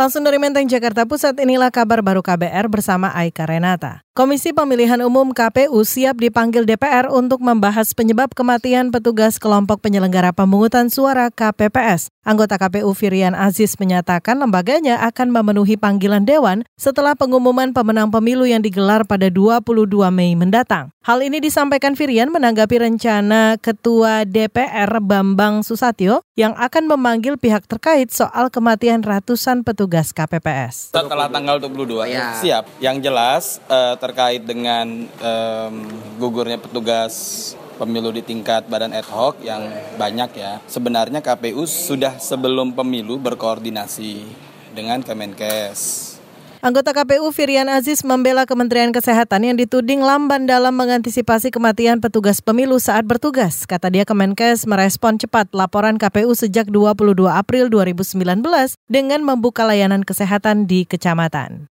Langsung dari Menteng, Jakarta Pusat, inilah kabar baru KBR bersama Aika Renata. Komisi Pemilihan Umum KPU siap dipanggil DPR untuk membahas penyebab kematian petugas kelompok penyelenggara pemungutan suara KPPS. Anggota KPU Firian Aziz menyatakan lembaganya akan memenuhi panggilan Dewan setelah pengumuman pemenang pemilu yang digelar pada 22 Mei mendatang. Hal ini disampaikan Firian menanggapi rencana Ketua DPR Bambang Susatyo yang akan memanggil pihak terkait soal kematian ratusan petugas KPPS. Setelah tanggal 22, ya. siap. Yang jelas uh, terkait dengan um, gugurnya petugas pemilu di tingkat badan ad hoc yang banyak ya. Sebenarnya KPU sudah sebelum pemilu berkoordinasi dengan Kemenkes. Anggota KPU Firian Aziz membela Kementerian Kesehatan yang dituding lamban dalam mengantisipasi kematian petugas pemilu saat bertugas. Kata dia Kemenkes merespon cepat laporan KPU sejak 22 April 2019 dengan membuka layanan kesehatan di kecamatan.